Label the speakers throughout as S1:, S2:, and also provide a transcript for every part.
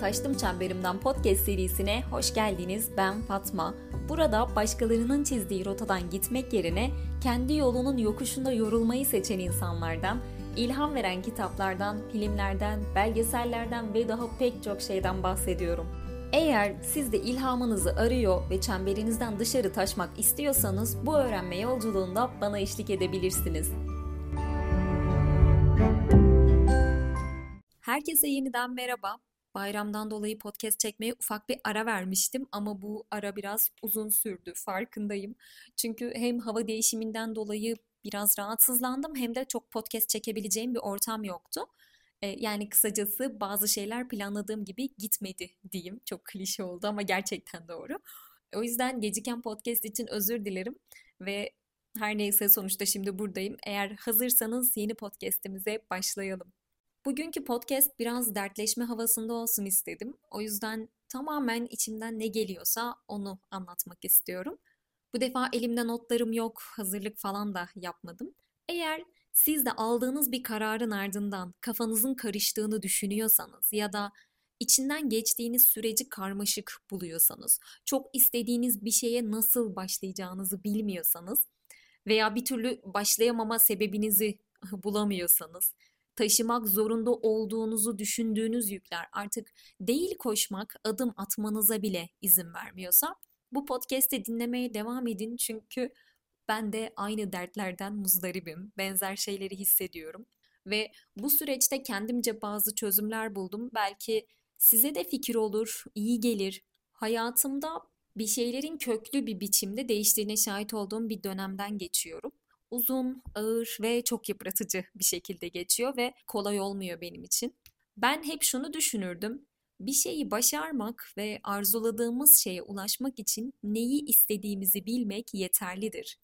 S1: Taştım Çemberimden podcast serisine hoş geldiniz. Ben Fatma. Burada başkalarının çizdiği rotadan gitmek yerine kendi yolunun yokuşunda yorulmayı seçen insanlardan, ilham veren kitaplardan, filmlerden, belgesellerden ve daha pek çok şeyden bahsediyorum. Eğer siz de ilhamınızı arıyor ve çemberinizden dışarı taşmak istiyorsanız bu öğrenme yolculuğunda bana eşlik edebilirsiniz. Herkese yeniden merhaba. Bayramdan dolayı podcast çekmeye ufak bir ara vermiştim ama bu ara biraz uzun sürdü farkındayım. Çünkü hem hava değişiminden dolayı biraz rahatsızlandım hem de çok podcast çekebileceğim bir ortam yoktu. Ee, yani kısacası bazı şeyler planladığım gibi gitmedi diyeyim. Çok klişe oldu ama gerçekten doğru. O yüzden geciken podcast için özür dilerim ve her neyse sonuçta şimdi buradayım. Eğer hazırsanız yeni podcast'imize başlayalım. Bugünkü podcast biraz dertleşme havasında olsun istedim. O yüzden tamamen içimden ne geliyorsa onu anlatmak istiyorum. Bu defa elimde notlarım yok, hazırlık falan da yapmadım. Eğer siz de aldığınız bir kararın ardından kafanızın karıştığını düşünüyorsanız ya da içinden geçtiğiniz süreci karmaşık buluyorsanız, çok istediğiniz bir şeye nasıl başlayacağınızı bilmiyorsanız veya bir türlü başlayamama sebebinizi bulamıyorsanız taşımak zorunda olduğunuzu düşündüğünüz yükler artık değil koşmak, adım atmanıza bile izin vermiyorsa bu podcast'i dinlemeye devam edin çünkü ben de aynı dertlerden muzdaribim. Benzer şeyleri hissediyorum ve bu süreçte kendimce bazı çözümler buldum. Belki size de fikir olur, iyi gelir. Hayatımda bir şeylerin köklü bir biçimde değiştiğine şahit olduğum bir dönemden geçiyorum uzun, ağır ve çok yıpratıcı bir şekilde geçiyor ve kolay olmuyor benim için. Ben hep şunu düşünürdüm. Bir şeyi başarmak ve arzuladığımız şeye ulaşmak için neyi istediğimizi bilmek yeterlidir.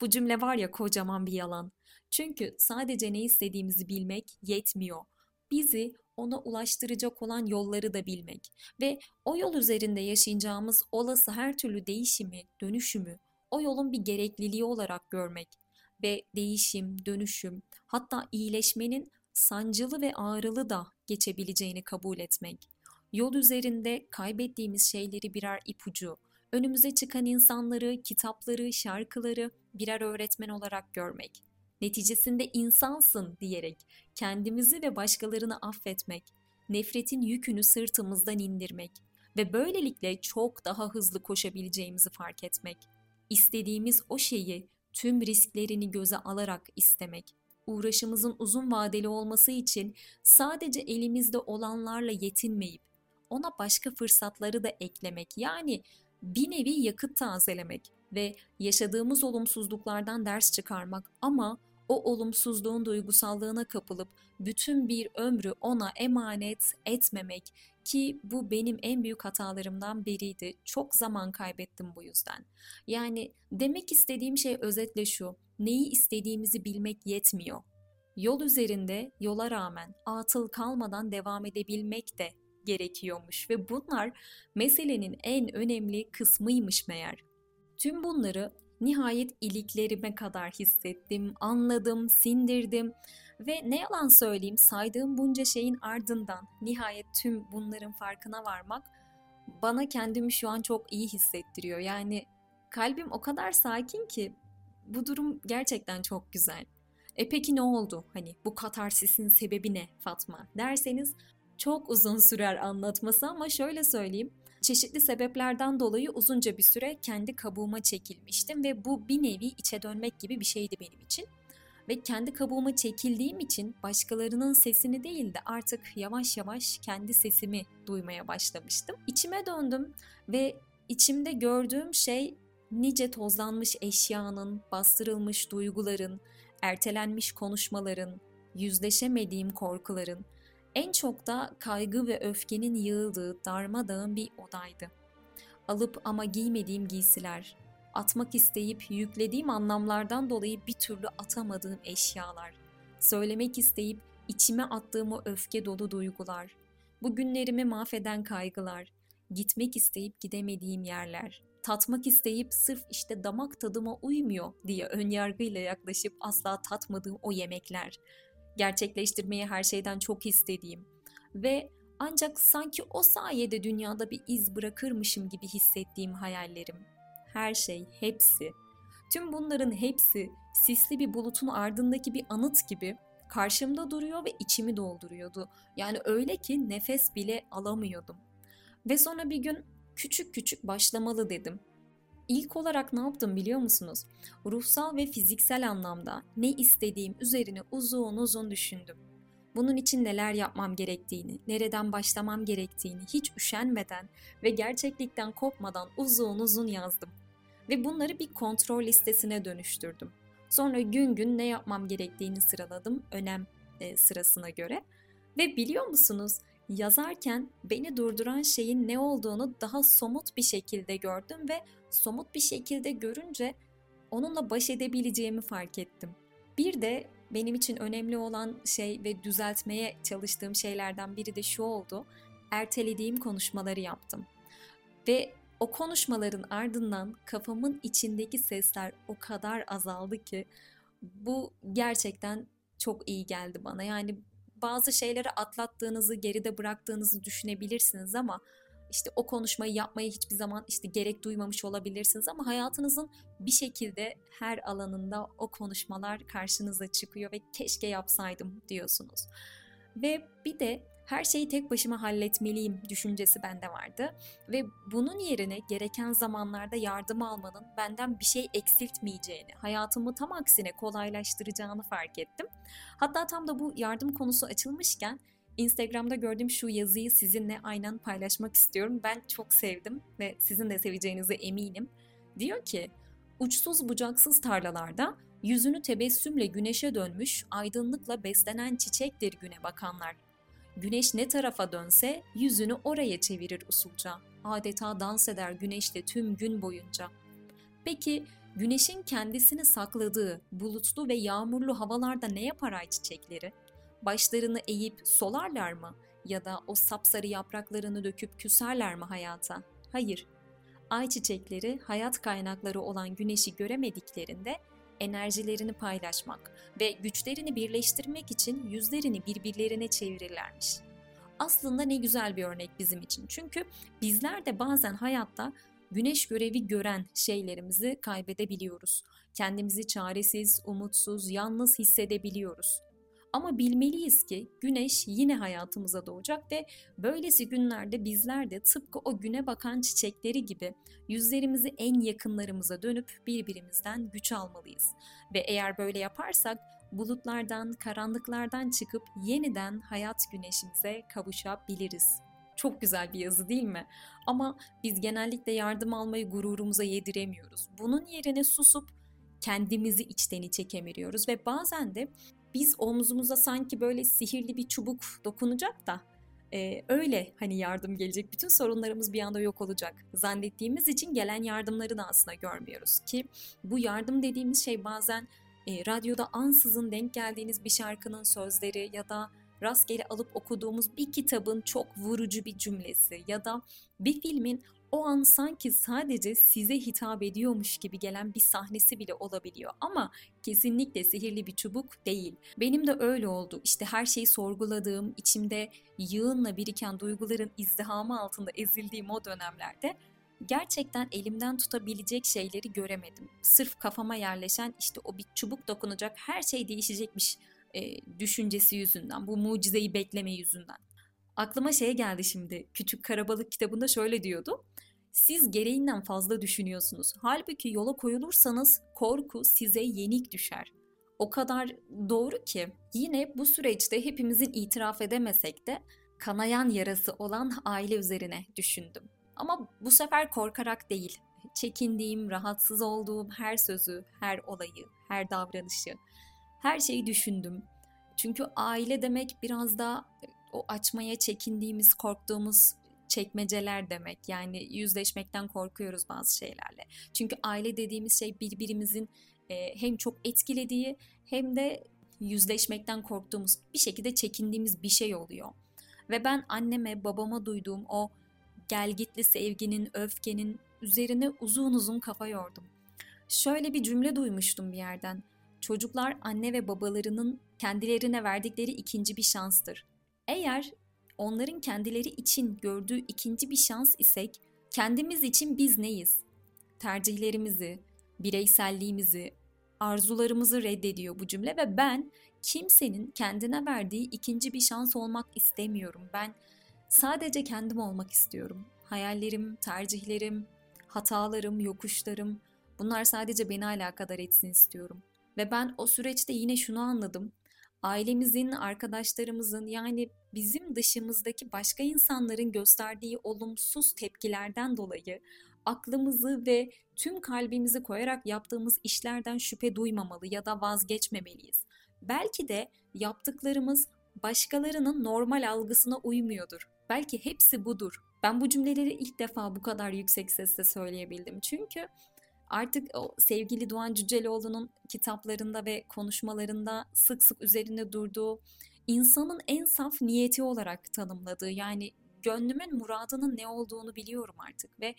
S1: Bu cümle var ya kocaman bir yalan. Çünkü sadece ne istediğimizi bilmek yetmiyor. Bizi ona ulaştıracak olan yolları da bilmek ve o yol üzerinde yaşayacağımız olası her türlü değişimi, dönüşümü o yolun bir gerekliliği olarak görmek ve değişim, dönüşüm, hatta iyileşmenin sancılı ve ağrılı da geçebileceğini kabul etmek. Yol üzerinde kaybettiğimiz şeyleri birer ipucu, önümüze çıkan insanları, kitapları, şarkıları birer öğretmen olarak görmek. Neticesinde insansın diyerek kendimizi ve başkalarını affetmek, nefretin yükünü sırtımızdan indirmek ve böylelikle çok daha hızlı koşabileceğimizi fark etmek. İstediğimiz o şeyi tüm risklerini göze alarak istemek, uğraşımızın uzun vadeli olması için sadece elimizde olanlarla yetinmeyip ona başka fırsatları da eklemek yani bir nevi yakıt tazelemek ve yaşadığımız olumsuzluklardan ders çıkarmak. Ama o olumsuzluğun duygusallığına kapılıp bütün bir ömrü ona emanet etmemek ki bu benim en büyük hatalarımdan biriydi. Çok zaman kaybettim bu yüzden. Yani demek istediğim şey özetle şu. Neyi istediğimizi bilmek yetmiyor. Yol üzerinde yola rağmen atıl kalmadan devam edebilmek de gerekiyormuş ve bunlar meselenin en önemli kısmıymış meğer. Tüm bunları nihayet iliklerime kadar hissettim, anladım, sindirdim ve ne yalan söyleyeyim saydığım bunca şeyin ardından nihayet tüm bunların farkına varmak bana kendimi şu an çok iyi hissettiriyor. Yani kalbim o kadar sakin ki bu durum gerçekten çok güzel. E peki ne oldu? Hani bu katarsisin sebebi ne Fatma derseniz çok uzun sürer anlatması ama şöyle söyleyeyim. Çeşitli sebeplerden dolayı uzunca bir süre kendi kabuğuma çekilmiştim ve bu bir nevi içe dönmek gibi bir şeydi benim için. Ve kendi kabuğuma çekildiğim için başkalarının sesini değil de artık yavaş yavaş kendi sesimi duymaya başlamıştım. İçime döndüm ve içimde gördüğüm şey nice tozlanmış eşyanın, bastırılmış duyguların, ertelenmiş konuşmaların, yüzleşemediğim korkuların, en çok da kaygı ve öfkenin yığıldığı darmadağın bir odaydı. Alıp ama giymediğim giysiler, atmak isteyip yüklediğim anlamlardan dolayı bir türlü atamadığım eşyalar, söylemek isteyip içime attığım o öfke dolu duygular, bu günlerimi mahveden kaygılar, gitmek isteyip gidemediğim yerler, tatmak isteyip sırf işte damak tadıma uymuyor diye önyargıyla yaklaşıp asla tatmadığım o yemekler, gerçekleştirmeyi her şeyden çok istediğim ve Ancak sanki o sayede dünyada bir iz bırakırmışım gibi hissettiğim hayallerim. Her şey, hepsi. Tüm bunların hepsi sisli bir bulutun ardındaki bir anıt gibi karşımda duruyor ve içimi dolduruyordu. Yani öyle ki nefes bile alamıyordum. Ve sonra bir gün küçük küçük başlamalı dedim. İlk olarak ne yaptım biliyor musunuz? Ruhsal ve fiziksel anlamda ne istediğim üzerine uzun uzun düşündüm. Bunun için neler yapmam gerektiğini, nereden başlamam gerektiğini hiç üşenmeden ve gerçeklikten kopmadan uzun uzun yazdım. Ve bunları bir kontrol listesine dönüştürdüm. Sonra gün gün ne yapmam gerektiğini sıraladım önem e, sırasına göre. Ve biliyor musunuz yazarken beni durduran şeyin ne olduğunu daha somut bir şekilde gördüm ve somut bir şekilde görünce onunla baş edebileceğimi fark ettim. Bir de benim için önemli olan şey ve düzeltmeye çalıştığım şeylerden biri de şu oldu. Ertelediğim konuşmaları yaptım. Ve o konuşmaların ardından kafamın içindeki sesler o kadar azaldı ki bu gerçekten çok iyi geldi bana. Yani bazı şeyleri atlattığınızı, geride bıraktığınızı düşünebilirsiniz ama işte o konuşmayı yapmaya hiçbir zaman işte gerek duymamış olabilirsiniz ama hayatınızın bir şekilde her alanında o konuşmalar karşınıza çıkıyor ve keşke yapsaydım diyorsunuz. Ve bir de her şeyi tek başıma halletmeliyim düşüncesi bende vardı ve bunun yerine gereken zamanlarda yardım almanın benden bir şey eksiltmeyeceğini, hayatımı tam aksine kolaylaştıracağını fark ettim. Hatta tam da bu yardım konusu açılmışken Instagram'da gördüğüm şu yazıyı sizinle aynen paylaşmak istiyorum. Ben çok sevdim ve sizin de seveceğinize eminim. Diyor ki, uçsuz bucaksız tarlalarda yüzünü tebessümle güneşe dönmüş, aydınlıkla beslenen çiçektir güne bakanlar. Güneş ne tarafa dönse yüzünü oraya çevirir usulca. Adeta dans eder güneşle tüm gün boyunca. Peki güneşin kendisini sakladığı bulutlu ve yağmurlu havalarda ne yapar ay çiçekleri? Başlarını eğip solarlar mı? Ya da o sapsarı yapraklarını döküp küserler mi hayata? Hayır. Ay çiçekleri hayat kaynakları olan güneşi göremediklerinde enerjilerini paylaşmak ve güçlerini birleştirmek için yüzlerini birbirlerine çevirirlermiş. Aslında ne güzel bir örnek bizim için. Çünkü bizler de bazen hayatta güneş görevi gören şeylerimizi kaybedebiliyoruz. Kendimizi çaresiz, umutsuz, yalnız hissedebiliyoruz. Ama bilmeliyiz ki güneş yine hayatımıza doğacak ve böylesi günlerde bizler de tıpkı o güne bakan çiçekleri gibi yüzlerimizi en yakınlarımıza dönüp birbirimizden güç almalıyız. Ve eğer böyle yaparsak bulutlardan, karanlıklardan çıkıp yeniden hayat güneşimize kavuşabiliriz. Çok güzel bir yazı değil mi? Ama biz genellikle yardım almayı gururumuza yediremiyoruz. Bunun yerine susup kendimizi içten içe kemiriyoruz ve bazen de biz omzumuza sanki böyle sihirli bir çubuk dokunacak da e, öyle hani yardım gelecek. Bütün sorunlarımız bir anda yok olacak. Zannettiğimiz için gelen yardımları da aslında görmüyoruz ki bu yardım dediğimiz şey bazen e, radyoda ansızın denk geldiğiniz bir şarkının sözleri ya da rastgele alıp okuduğumuz bir kitabın çok vurucu bir cümlesi ya da bir filmin o an sanki sadece size hitap ediyormuş gibi gelen bir sahnesi bile olabiliyor ama kesinlikle sihirli bir çubuk değil. Benim de öyle oldu. İşte her şeyi sorguladığım, içimde yığınla biriken duyguların izdihamı altında ezildiğim o dönemlerde gerçekten elimden tutabilecek şeyleri göremedim. Sırf kafama yerleşen işte o bir çubuk dokunacak her şey değişecekmiş e, düşüncesi yüzünden, bu mucizeyi bekleme yüzünden. Aklıma şey geldi şimdi. Küçük Karabalık kitabında şöyle diyordu. Siz gereğinden fazla düşünüyorsunuz. Halbuki yola koyulursanız korku size yenik düşer. O kadar doğru ki yine bu süreçte hepimizin itiraf edemesek de kanayan yarası olan aile üzerine düşündüm. Ama bu sefer korkarak değil, çekindiğim, rahatsız olduğum her sözü, her olayı, her davranışı, her şeyi düşündüm. Çünkü aile demek biraz da o açmaya çekindiğimiz, korktuğumuz çekmeceler demek. Yani yüzleşmekten korkuyoruz bazı şeylerle. Çünkü aile dediğimiz şey birbirimizin e, hem çok etkilediği hem de yüzleşmekten korktuğumuz bir şekilde çekindiğimiz bir şey oluyor. Ve ben anneme babama duyduğum o gelgitli sevginin, öfkenin üzerine uzun uzun kafa yordum. Şöyle bir cümle duymuştum bir yerden. Çocuklar anne ve babalarının kendilerine verdikleri ikinci bir şanstır. Eğer onların kendileri için gördüğü ikinci bir şans isek, kendimiz için biz neyiz? Tercihlerimizi, bireyselliğimizi, arzularımızı reddediyor bu cümle ve ben kimsenin kendine verdiği ikinci bir şans olmak istemiyorum. Ben sadece kendim olmak istiyorum. Hayallerim, tercihlerim, hatalarım, yokuşlarım bunlar sadece beni alakadar etsin istiyorum. Ve ben o süreçte yine şunu anladım. Ailemizin, arkadaşlarımızın yani bizim dışımızdaki başka insanların gösterdiği olumsuz tepkilerden dolayı aklımızı ve tüm kalbimizi koyarak yaptığımız işlerden şüphe duymamalı ya da vazgeçmemeliyiz. Belki de yaptıklarımız başkalarının normal algısına uymuyordur. Belki hepsi budur. Ben bu cümleleri ilk defa bu kadar yüksek sesle söyleyebildim. Çünkü artık o sevgili Doğan Cüceloğlu'nun kitaplarında ve konuşmalarında sık sık üzerinde durduğu insanın en saf niyeti olarak tanımladığı yani gönlümün muradının ne olduğunu biliyorum artık ve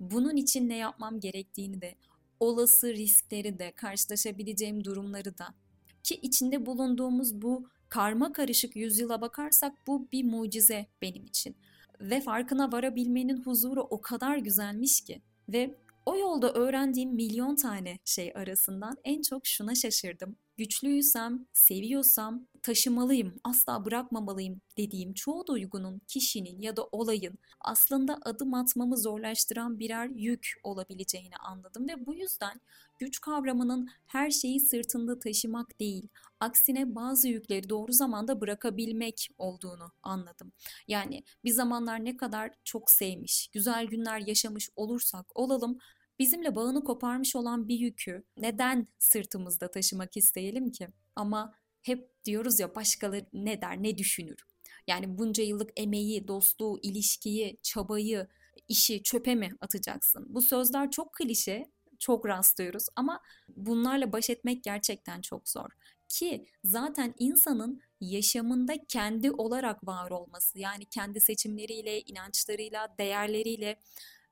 S1: bunun için ne yapmam gerektiğini de olası riskleri de karşılaşabileceğim durumları da ki içinde bulunduğumuz bu karma karışık yüzyıla bakarsak bu bir mucize benim için. Ve farkına varabilmenin huzuru o kadar güzelmiş ki. Ve o yolda öğrendiğim milyon tane şey arasından en çok şuna şaşırdım. Güçlüysem, seviyorsam taşımalıyım, asla bırakmamalıyım dediğim çoğu duygunun, kişinin ya da olayın aslında adım atmamı zorlaştıran birer yük olabileceğini anladım ve bu yüzden güç kavramının her şeyi sırtında taşımak değil, aksine bazı yükleri doğru zamanda bırakabilmek olduğunu anladım. Yani bir zamanlar ne kadar çok sevmiş, güzel günler yaşamış olursak olalım bizimle bağını koparmış olan bir yükü neden sırtımızda taşımak isteyelim ki? Ama hep diyoruz ya başkaları ne der, ne düşünür? Yani bunca yıllık emeği, dostluğu, ilişkiyi, çabayı, işi çöpe mi atacaksın? Bu sözler çok klişe, çok rastlıyoruz ama bunlarla baş etmek gerçekten çok zor. Ki zaten insanın yaşamında kendi olarak var olması yani kendi seçimleriyle, inançlarıyla, değerleriyle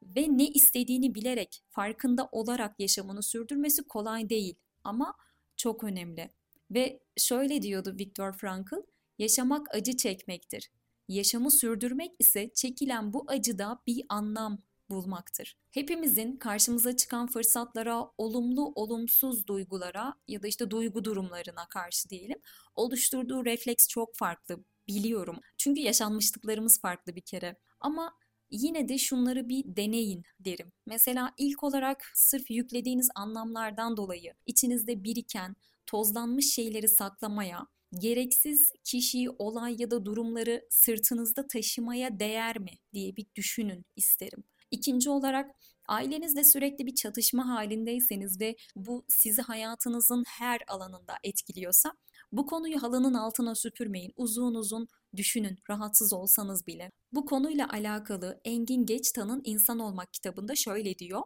S1: ve ne istediğini bilerek, farkında olarak yaşamını sürdürmesi kolay değil ama çok önemli. Ve şöyle diyordu Viktor Frankl, yaşamak acı çekmektir. Yaşamı sürdürmek ise çekilen bu acıda bir anlam bulmaktır. Hepimizin karşımıza çıkan fırsatlara, olumlu olumsuz duygulara ya da işte duygu durumlarına karşı diyelim oluşturduğu refleks çok farklı biliyorum. Çünkü yaşanmışlıklarımız farklı bir kere. Ama yine de şunları bir deneyin derim. Mesela ilk olarak sırf yüklediğiniz anlamlardan dolayı içinizde biriken tozlanmış şeyleri saklamaya, gereksiz kişi, olay ya da durumları sırtınızda taşımaya değer mi diye bir düşünün isterim. İkinci olarak ailenizle sürekli bir çatışma halindeyseniz ve bu sizi hayatınızın her alanında etkiliyorsa bu konuyu halının altına süpürmeyin. Uzun uzun düşünün rahatsız olsanız bile. Bu konuyla alakalı Engin Geçtan'ın İnsan Olmak kitabında şöyle diyor.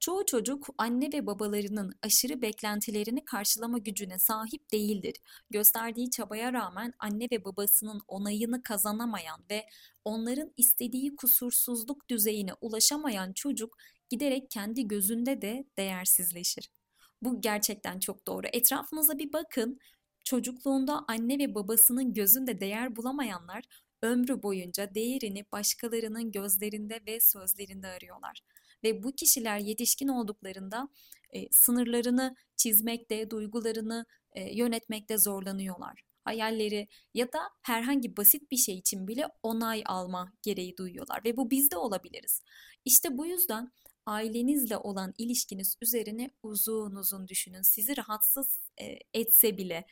S1: Çoğu çocuk anne ve babalarının aşırı beklentilerini karşılama gücüne sahip değildir. Gösterdiği çabaya rağmen anne ve babasının onayını kazanamayan ve onların istediği kusursuzluk düzeyine ulaşamayan çocuk giderek kendi gözünde de değersizleşir. Bu gerçekten çok doğru. Etrafınıza bir bakın. Çocukluğunda anne ve babasının gözünde değer bulamayanlar ömrü boyunca değerini başkalarının gözlerinde ve sözlerinde arıyorlar ve bu kişiler yetişkin olduklarında e, sınırlarını çizmekte, duygularını e, yönetmekte zorlanıyorlar. Hayalleri ya da herhangi basit bir şey için bile onay alma gereği duyuyorlar ve bu bizde olabiliriz. İşte bu yüzden ailenizle olan ilişkiniz üzerine uzun uzun düşünün. Sizi rahatsız e, etse bile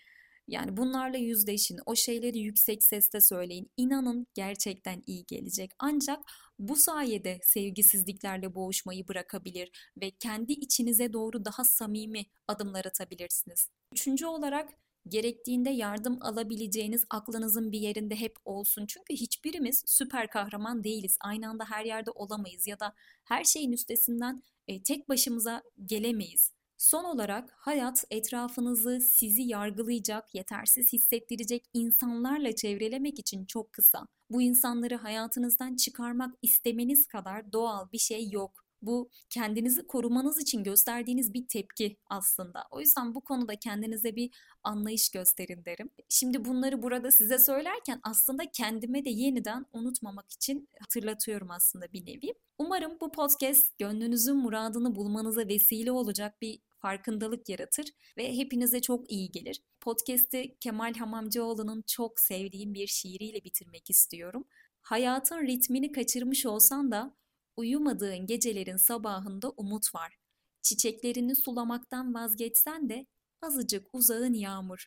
S1: yani bunlarla yüzleşin, o şeyleri yüksek sesle söyleyin. İnanın gerçekten iyi gelecek. Ancak bu sayede sevgisizliklerle boğuşmayı bırakabilir ve kendi içinize doğru daha samimi adımlar atabilirsiniz. Üçüncü olarak gerektiğinde yardım alabileceğiniz aklınızın bir yerinde hep olsun. Çünkü hiçbirimiz süper kahraman değiliz. Aynı anda her yerde olamayız ya da her şeyin üstesinden e, tek başımıza gelemeyiz. Son olarak hayat etrafınızı sizi yargılayacak, yetersiz hissettirecek insanlarla çevrelemek için çok kısa. Bu insanları hayatınızdan çıkarmak istemeniz kadar doğal bir şey yok. Bu kendinizi korumanız için gösterdiğiniz bir tepki aslında. O yüzden bu konuda kendinize bir anlayış gösterin derim. Şimdi bunları burada size söylerken aslında kendime de yeniden unutmamak için hatırlatıyorum aslında bir nevi. Umarım bu podcast gönlünüzün muradını bulmanıza vesile olacak bir farkındalık yaratır ve hepinize çok iyi gelir. Podcast'i Kemal Hamamcıoğlu'nun çok sevdiğim bir şiiriyle bitirmek istiyorum. Hayatın ritmini kaçırmış olsan da uyumadığın gecelerin sabahında umut var. Çiçeklerini sulamaktan vazgeçsen de azıcık uzağın yağmur.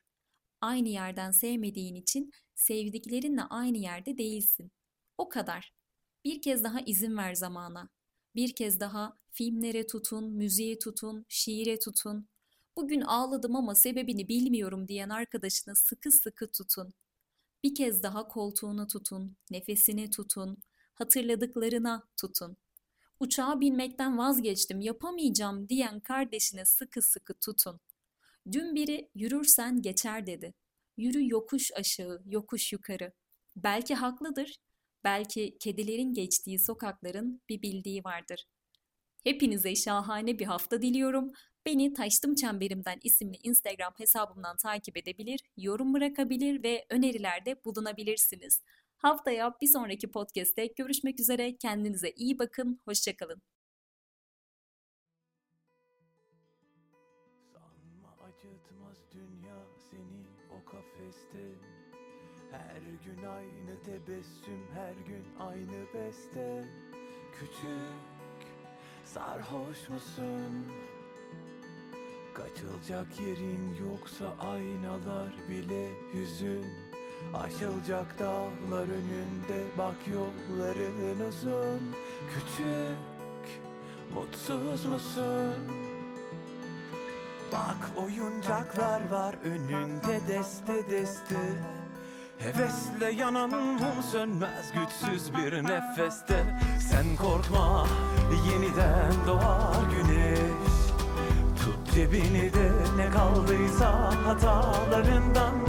S1: Aynı yerden sevmediğin için sevdiklerinle aynı yerde değilsin. O kadar. Bir kez daha izin ver zamana. Bir kez daha filmlere tutun, müziğe tutun, şiire tutun. Bugün ağladım ama sebebini bilmiyorum diyen arkadaşına sıkı sıkı tutun. Bir kez daha koltuğuna tutun, nefesine tutun, hatırladıklarına tutun. Uçağa binmekten vazgeçtim, yapamayacağım diyen kardeşine sıkı sıkı tutun. Dün biri yürürsen geçer dedi. Yürü yokuş aşağı, yokuş yukarı. Belki haklıdır, belki kedilerin geçtiği sokakların bir bildiği vardır. Hepinize şahane bir hafta diliyorum. Beni Taştım Çemberimden isimli Instagram hesabımdan takip edebilir, yorum bırakabilir ve önerilerde bulunabilirsiniz. Haftaya bir sonraki podcast'te görüşmek üzere. Kendinize iyi bakın. Hoşçakalın.
S2: Sanma acıtmaz dünya seni o kafeste Her gün aynı tebessüm her gün aynı beste Küçük sarhoş musun? Kaçılacak yerin yoksa aynalar bile hüzün Aşılacak dağlar önünde bak yolların uzun. Küçük mutsuz musun? Bak oyuncaklar var önünde deste deste. Hevesle yanan mum sönmez güçsüz bir nefeste. Sen korkma yeniden doğar güneş. Tut cebini de ne kaldıysa hatalarından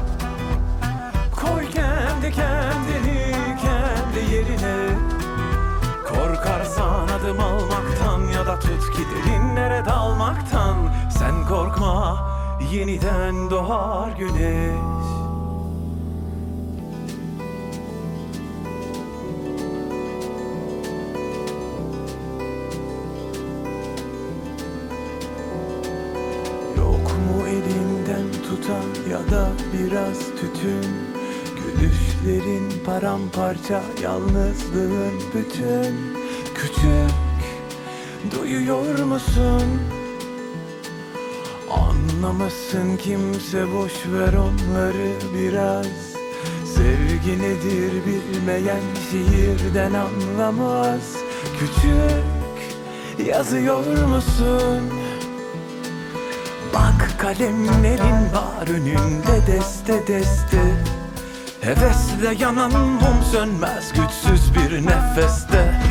S2: tut ki derinlere dalmaktan Sen korkma yeniden doğar güneş. Yok mu elinden tutan ya da biraz tütün? Gülüşlerin paramparça yalnızlığın bütün duyuyor musun? Anlamasın kimse boş ver onları biraz Sevgi nedir bilmeyen şiirden anlamaz Küçük yazıyor musun? Bak kalemlerin var önünde deste deste Hevesle yanan mum sönmez güçsüz bir nefeste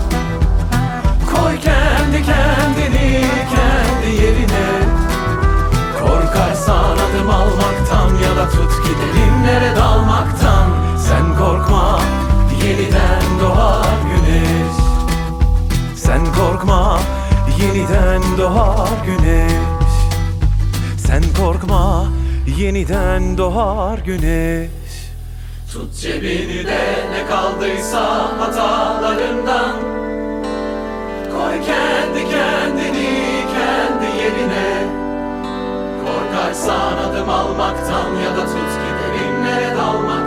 S2: Adım almaktan ya da tut ki derinlere dalmaktan. Sen korkma yeniden doğar güneş. Sen korkma yeniden doğar güneş. Sen korkma yeniden doğar güneş. Tut cebini de ne kaldıysa hatalarından. Koy kendi kendini kendi yerine İstersen adım almaktan ya da tut ki derinlere dalmak